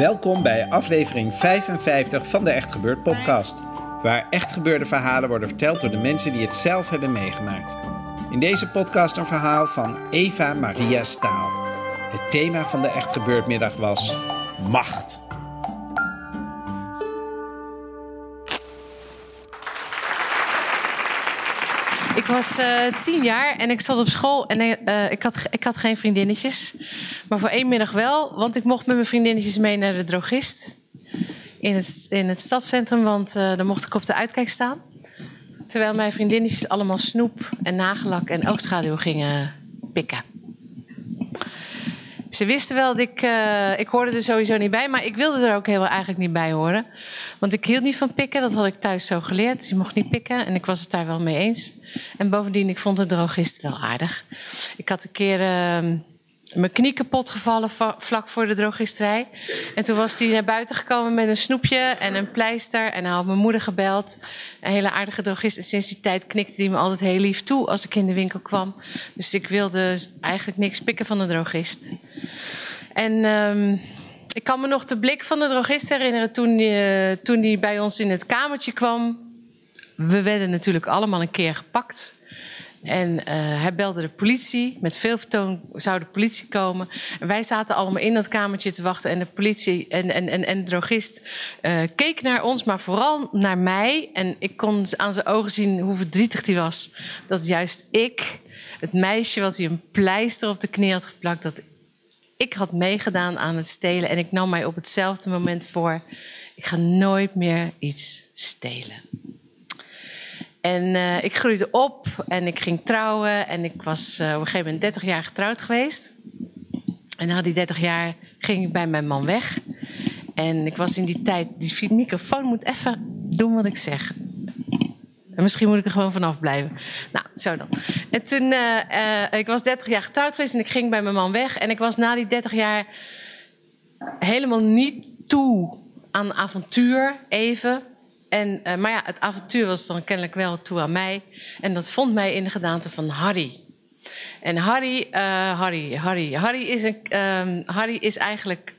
Welkom bij aflevering 55 van de Echt Gebeurd podcast. Waar echt gebeurde verhalen worden verteld door de mensen die het zelf hebben meegemaakt. In deze podcast een verhaal van Eva Maria Staal. Het thema van de Echt Gebeurd middag was macht. Ik was uh, tien jaar en ik zat op school en uh, ik, had, ik had geen vriendinnetjes. Maar voor één middag wel, want ik mocht met mijn vriendinnetjes mee naar de drogist. In het, in het stadscentrum, want uh, dan mocht ik op de uitkijk staan. Terwijl mijn vriendinnetjes allemaal snoep en nagellak en oogschaduw gingen pikken. Ze wisten wel dat ik. Uh, ik hoorde er sowieso niet bij, maar ik wilde er ook helemaal eigenlijk niet bij horen. Want ik hield niet van pikken, dat had ik thuis zo geleerd. Je mocht niet pikken en ik was het daar wel mee eens. En bovendien, ik vond de drogist wel aardig. Ik had een keer. Uh, mijn knie kapot gevallen vlak voor de drogisterij. En toen was hij naar buiten gekomen met een snoepje en een pleister. En hij had mijn moeder gebeld. Een hele aardige drogist. En sinds die tijd knikte hij me altijd heel lief toe als ik in de winkel kwam. Dus ik wilde eigenlijk niks pikken van de drogist. En um, ik kan me nog de blik van de drogist herinneren toen hij, toen hij bij ons in het kamertje kwam. We werden natuurlijk allemaal een keer gepakt. En uh, hij belde de politie. Met veel vertoon zou de politie komen. En wij zaten allemaal in dat kamertje te wachten. En de politie en, en, en, de drogist uh, keek naar ons, maar vooral naar mij. En ik kon aan zijn ogen zien hoe verdrietig hij was. Dat juist ik, het meisje wat hij een pleister op de knie had geplakt, dat ik had meegedaan aan het stelen. En ik nam mij op hetzelfde moment voor: ik ga nooit meer iets stelen. En uh, ik groeide op en ik ging trouwen. En ik was uh, op een gegeven moment 30 jaar getrouwd geweest. En na die 30 jaar ging ik bij mijn man weg. En ik was in die tijd, die microfoon moet even doen wat ik zeg. En misschien moet ik er gewoon vanaf blijven. Nou, zo dan. En toen, uh, ik was 30 jaar getrouwd geweest en ik ging bij mijn man weg. En ik was na die 30 jaar helemaal niet toe aan avontuur, even. En, uh, maar ja, het avontuur was dan kennelijk wel toe aan mij. En dat vond mij in de gedaante van Harry. En Harry, uh, Harry, Harry, Harry is, een, um, Harry is eigenlijk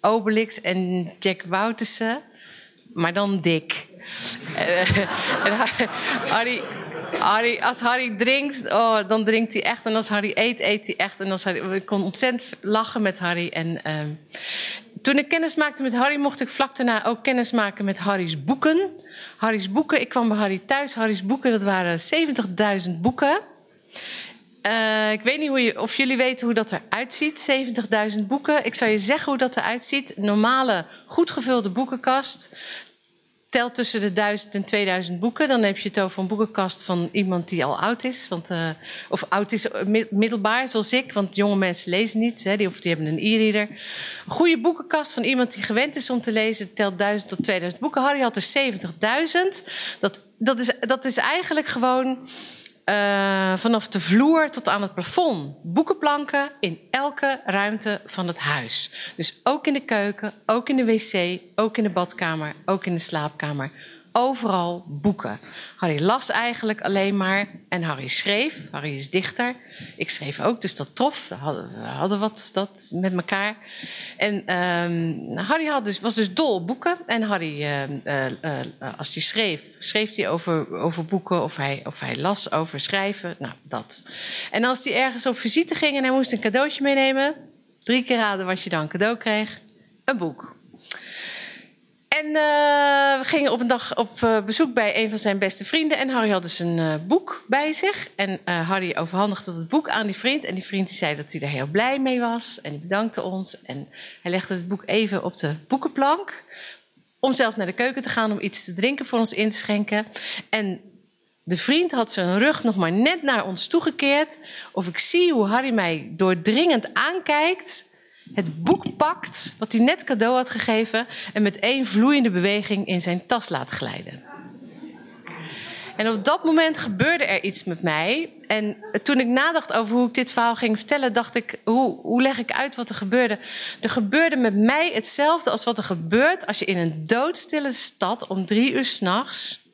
Obelix en Jack Woutersen, maar dan dik. en Harry, Harry, als Harry drinkt, oh, dan drinkt hij echt. En als Harry eet, eet hij echt. En als Harry, ik kon ontzettend lachen met Harry. En uh, toen ik kennis maakte met Harry, mocht ik vlak daarna ook kennis maken met Harry's boeken. Harry's boeken, ik kwam bij Harry thuis. Harry's boeken, dat waren 70.000 boeken. Uh, ik weet niet hoe je, of jullie weten hoe dat eruit ziet, 70.000 boeken. Ik zou je zeggen hoe dat eruit ziet. Normale, goed gevulde boekenkast telt tussen de 1000 en 2000 boeken. Dan heb je het over een boekenkast van iemand die al oud is. Want, uh, of oud is middelbaar, zoals ik. Want jonge mensen lezen niet. Hè, die, of die hebben een e-reader. Een goede boekenkast van iemand die gewend is om te lezen... telt 1000 tot 2000 boeken. Harry had er 70.000. Dat, dat, is, dat is eigenlijk gewoon... Uh, vanaf de vloer tot aan het plafond. Boekenplanken in elke ruimte van het huis. Dus ook in de keuken, ook in de wc, ook in de badkamer, ook in de slaapkamer. Overal boeken. Harry las eigenlijk alleen maar en Harry schreef. Harry is dichter. Ik schreef ook, dus dat trof. We hadden, wat dat met elkaar. En um, Harry had dus, was dus dol boeken. En Harry, uh, uh, uh, als hij schreef, schreef hij over, over boeken of hij, of hij las over schrijven. Nou, dat. En als hij ergens op visite ging en hij moest een cadeautje meenemen, drie keer raden wat je dan cadeau kreeg: een boek. En uh, we gingen op een dag op uh, bezoek bij een van zijn beste vrienden. En Harry had dus een uh, boek bij zich. En Harry overhandigde het boek aan die vriend. En die vriend die zei dat hij er heel blij mee was. En die bedankte ons. En hij legde het boek even op de boekenplank. Om zelf naar de keuken te gaan om iets te drinken voor ons in te schenken. En de vriend had zijn rug nog maar net naar ons toegekeerd. Of ik zie hoe Harry mij doordringend aankijkt het boek pakt wat hij net cadeau had gegeven en met één vloeiende beweging in zijn tas laat glijden. En op dat moment gebeurde er iets met mij. En toen ik nadacht over hoe ik dit verhaal ging vertellen, dacht ik: hoe, hoe leg ik uit wat er gebeurde? Er gebeurde met mij hetzelfde als wat er gebeurt als je in een doodstille stad om drie uur s'nachts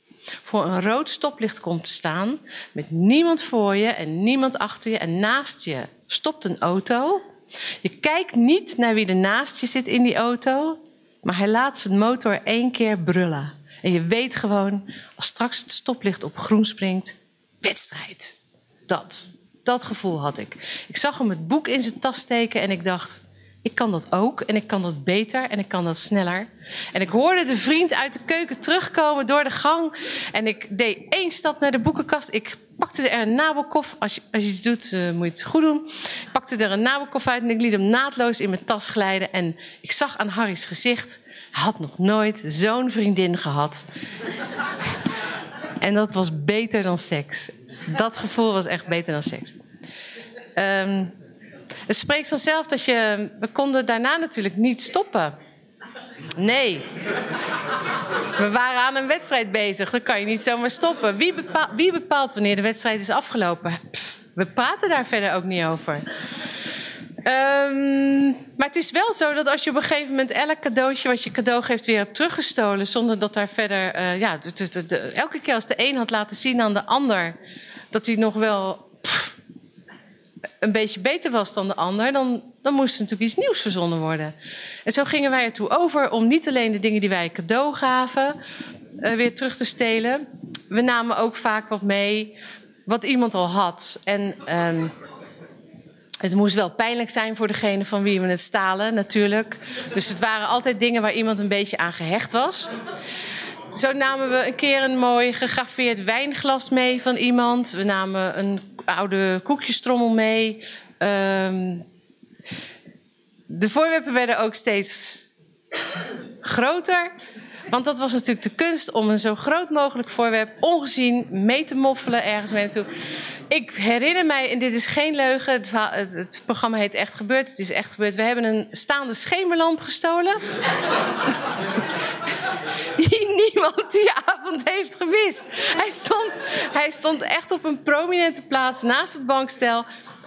voor een rood stoplicht komt te staan. Met niemand voor je en niemand achter je. En naast je stopt een auto. Je kijkt niet naar wie er naast je zit in die auto, maar hij laat zijn motor één keer brullen. En je weet gewoon, als straks het stoplicht op groen springt, wedstrijd. Dat, dat gevoel had ik. Ik zag hem het boek in zijn tas steken en ik dacht, ik kan dat ook en ik kan dat beter en ik kan dat sneller. En ik hoorde de vriend uit de keuken terugkomen door de gang. En ik deed één stap naar de boekenkast. Ik pakte er een nabelkof. Als je, als je iets doet, uh, moet je het goed doen. Ik pakte er een nabelkof uit en ik liet hem naadloos in mijn tas glijden. En ik zag aan Harry's gezicht, hij had nog nooit zo'n vriendin gehad. en dat was beter dan seks. Dat gevoel was echt beter dan seks. Um, het spreekt vanzelf dat je. We konden daarna natuurlijk niet stoppen. Nee. We waren aan een wedstrijd bezig. Dan kan je niet zomaar stoppen. Wie bepaalt, wanneer de wedstrijd is afgelopen? we praten daar verder ook niet over. Um, maar het is wel zo dat als je op een gegeven moment elk cadeautje wat je cadeau geeft weer hebt teruggestolen, zonder dat daar verder. Uh, ja, de, elke keer als de een had laten zien aan de ander dat hij nog wel een beetje beter was dan de ander, dan, dan moest er natuurlijk iets nieuws verzonnen worden. En zo gingen wij ertoe over om niet alleen de dingen die wij cadeau gaven uh, weer terug te stelen. We namen ook vaak wat mee wat iemand al had. En um, het moest wel pijnlijk zijn voor degene van wie we het stalen, natuurlijk. Dus het waren altijd dingen waar iemand een beetje aan gehecht was. Zo namen we een keer een mooi gegraveerd wijnglas mee van iemand. We namen een oude koekjestrommel mee. Um, de voorwerpen werden ook steeds groter. Want dat was natuurlijk de kunst om een zo groot mogelijk voorwerp ongezien mee te moffelen ergens mee naartoe. Ik herinner mij, en dit is geen leugen, het, het, programma heet Echt Gebeurd. Het is echt gebeurd. We hebben een staande schemerlamp gestolen. niemand die avond heeft gemist. Hij stond, hij stond echt op een prominente plaats naast het bankstel.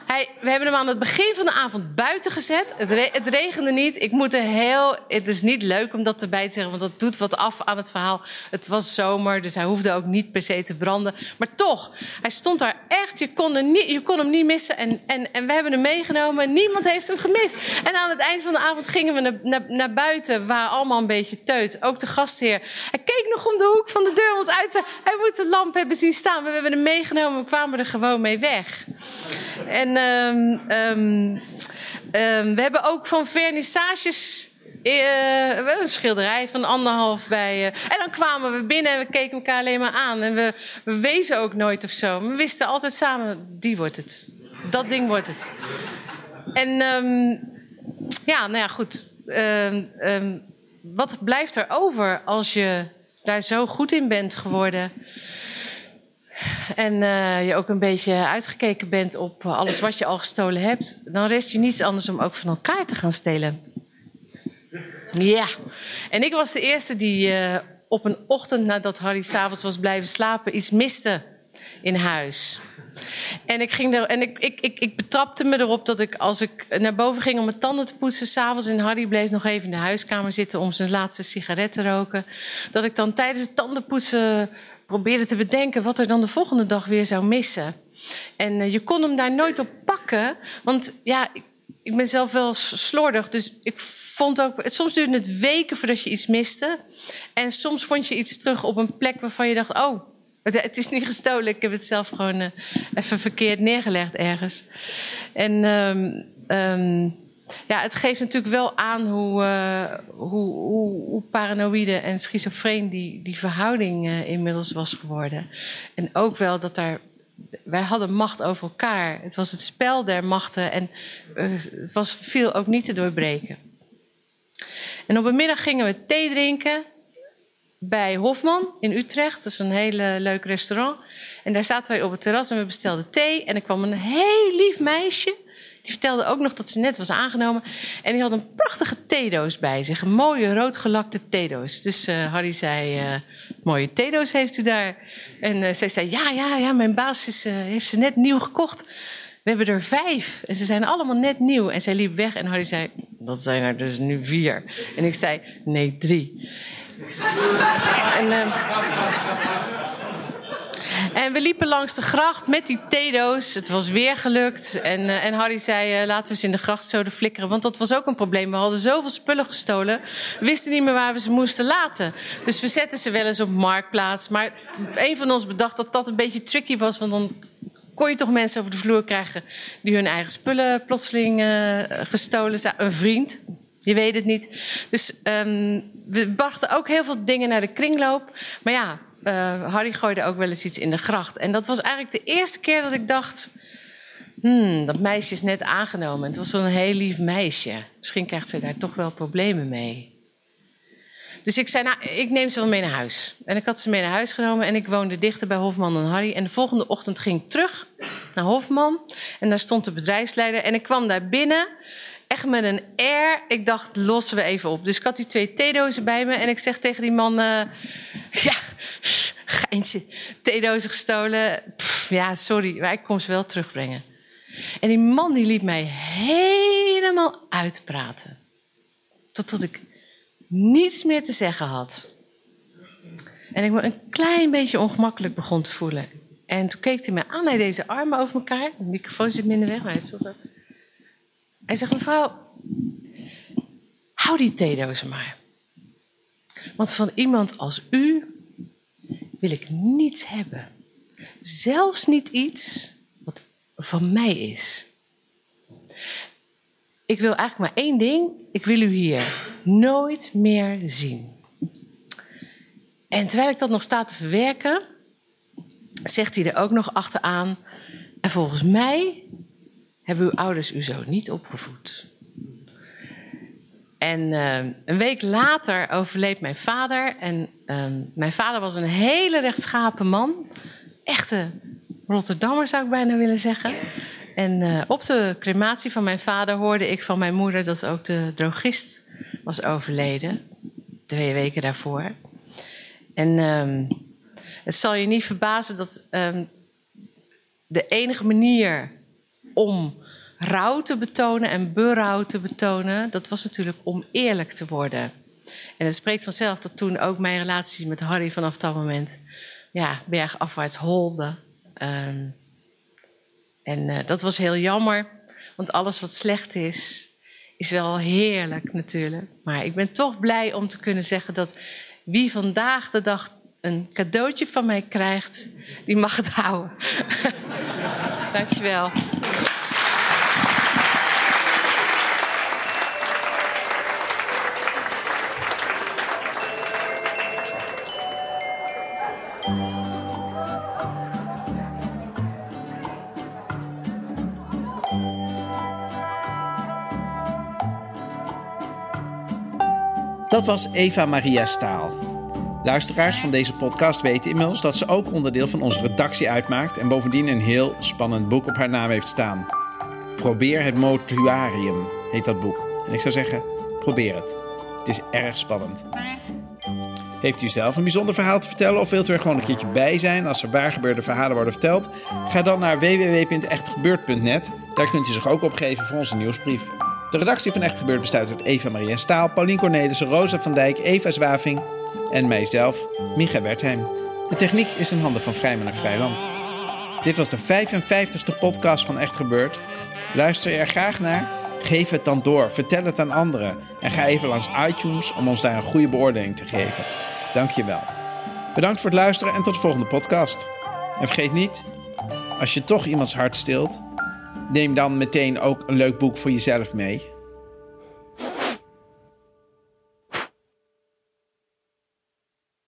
We hebben hem aan het begin van de avond buiten gezet. Het, het, regende niet. Ik moet er heel. Het is niet leuk om dat erbij te zeggen, want dat doet wat af aan het verhaal. Het was zomer, dus hij hoefde ook niet per se te branden. Maar toch, hij stond daar echt. Je kon, niet, je kon hem niet missen. En, en, en we hebben hem meegenomen. Niemand heeft hem gemist. En aan het eind van de avond gingen we naar, naar, naar buiten, waar allemaal een beetje teut. Ook de gastheer. Hij keek nog om de hoek van de deur ons uit. Hij moet de lamp hebben zien staan. We hebben hem meegenomen. We kwamen er gewoon mee weg. En um, we hebben ook van vernissages. Uh, een schilderij van anderhalf bij. Uh, en dan kwamen we binnen en we keken elkaar alleen maar aan. En we, we wezen ook nooit of zo. we wisten altijd samen: die wordt het. Dat ding wordt het. En ja, nou ja, goed. wat blijft er over als je daar zo goed in bent geworden? En uh, je ook een beetje uitgekeken bent op alles wat je al gestolen hebt, dan rest je niets anders om ook van elkaar te gaan stelen. Ja, en ik was de eerste die uh, op een ochtend nadat Harry s'avonds was blijven slapen iets miste in huis. En, ik, ging er, en ik, ik, ik, ik betrapte me erop dat ik als ik naar boven ging om mijn tanden te poetsen s'avonds... en Harry bleef nog even in de huiskamer zitten om zijn laatste sigaret te roken... dat ik dan tijdens het tandenpoetsen probeerde te bedenken wat er dan de volgende dag weer zou missen. En uh, je kon hem daar nooit op pakken, want ja, ik, ben zelf wel slordig, dus ik vond ook. Soms duurde het weken voordat je iets miste. En soms vond je iets terug op een plek waarvan je dacht: oh, het, is niet gestolen. Ik heb het zelf gewoon uh, even verkeerd neergelegd ergens. En um, um, ja, het geeft natuurlijk wel aan hoe, uh, hoe, hoe, hoe, paranoïde en schizofreen die, die verhouding uh, inmiddels was geworden. En ook wel dat daar. Wij hadden macht over elkaar. Het was het spel der machten en uh, het was veel ook niet te doorbreken. En op een middag gingen we thee drinken bij Hofman in Utrecht. Dat is een hele leuk restaurant. En daar zaten wij op het terras en we bestelden thee. En er kwam een heel lief meisje. Die vertelde ook nog dat ze net was aangenomen. En die had een prachtige theedoos bij zich. Een mooie roodgelakte theedoos. Dus uh, Harry zei, uh, mooie theedoos heeft u daar. En uh, zij zei, ja, ja, ja, mijn baas is, heeft ze net nieuw gekocht. We hebben er vijf. En ze zijn allemaal net nieuw. En zij liep weg en Harry zei, dat zijn er dus nu vier. En ik zei, nee, drie. en, en we liepen langs de gracht met die theedoos. Het was weer gelukt. En, uh, en Harry zei, uh, laten we ze in de gracht zoden flikkeren. Want dat was ook een probleem. We hadden zoveel spullen gestolen. We wisten niet meer waar we ze moesten laten. Dus we zetten ze wel eens op marktplaats. Maar een van ons bedacht dat dat een beetje tricky was. Want dan kon je toch mensen over de vloer krijgen... die hun eigen spullen plotseling uh, gestolen zijn. Een vriend, je weet het niet. Dus um, we brachten ook heel veel dingen naar de kringloop. Maar ja, uh, Harry gooide ook wel eens iets in de gracht. En dat was eigenlijk de eerste keer dat ik dacht... Hmm, dat meisje is net aangenomen. Het was een heel lief meisje. Misschien krijgt ze daar toch wel problemen mee. Dus ik zei, nou, ik neem ze wel mee naar huis. En ik had ze mee naar huis genomen en ik woonde dichter bij Hofman dan Harry. En de volgende ochtend ging ik terug naar Hofman. En daar stond de bedrijfsleider. En ik kwam daar binnen echt met een air. Ik dacht, lossen we even op. Dus ik had die twee theedozen bij me. En ik zeg tegen die man... Uh, ja, geintje, theedozen gestolen. Ja, sorry, maar ik kom ze wel terugbrengen. En die man die liet mij helemaal uitpraten. Totdat ik niets meer te zeggen had. En ik me een klein beetje ongemakkelijk begon te voelen. En toen keek hij me aan. Hij deze armen over elkaar. De microfoon zit minder weg, maar hij is zo. Hij zegt, mevrouw, hou die theedozen maar. Want van iemand als u wil ik niets hebben. Zelfs niet iets wat van mij is. Ik wil eigenlijk maar één ding. Ik wil u hier nooit meer zien. En terwijl ik dat nog sta te verwerken, zegt hij er ook nog achteraan. En volgens mij hebben uw ouders u zo niet opgevoed. En uh, een week later overleed mijn vader. En uh, mijn vader was een hele rechtschapen man. Echte Rotterdammer zou ik bijna willen zeggen. En uh, op de crematie van mijn vader hoorde ik van mijn moeder dat ook de drogist was overleden. Twee weken daarvoor. En ehm, het zal je niet verbazen dat ehm, de enige manier om rouw te betonen en berouw te betonen, dat was natuurlijk om eerlijk te worden. En het spreekt vanzelf dat toen ook mijn relatie met Harry vanaf dat moment ja, bergafwaarts holde. Um, en uh, dat was heel jammer, want alles wat slecht is, is wel heerlijk natuurlijk. Maar ik ben toch blij om te kunnen zeggen dat wie vandaag de dag een cadeautje van mij krijgt, die mag het houden. Dankjewel. Was Eva Maria Staal. Luisteraars van deze podcast weten inmiddels dat ze ook onderdeel van onze redactie uitmaakt en bovendien een heel spannend boek op haar naam heeft staan. Probeer het mortuarium heet dat boek. En ik zou zeggen, probeer het. Het is erg spannend. Heeft u zelf een bijzonder verhaal te vertellen of wilt u er gewoon een keertje bij zijn als er waargebeurde verhalen worden verteld? Ga dan naar www.echtgebeurd.net. Daar kunt u zich ook opgeven voor onze nieuwsbrief. De redactie van Echt Gebeurd bestaat uit Eva Maria Staal, Paulien Cornelissen, Rosa van Dijk, Eva Zwaving en mijzelf, Micha Wertheim. De techniek is in handen van Vrijman en Vrijland. Dit was de 55ste podcast van Echt Gebeurd. Luister je er graag naar? Geef het dan door, vertel het aan anderen en ga even langs iTunes om ons daar een goede beoordeling te geven. Dank je wel. Bedankt voor het luisteren en tot de volgende podcast. En vergeet niet, als je toch iemands hart stilt, neem dan meteen ook een leuk boek voor jezelf mee.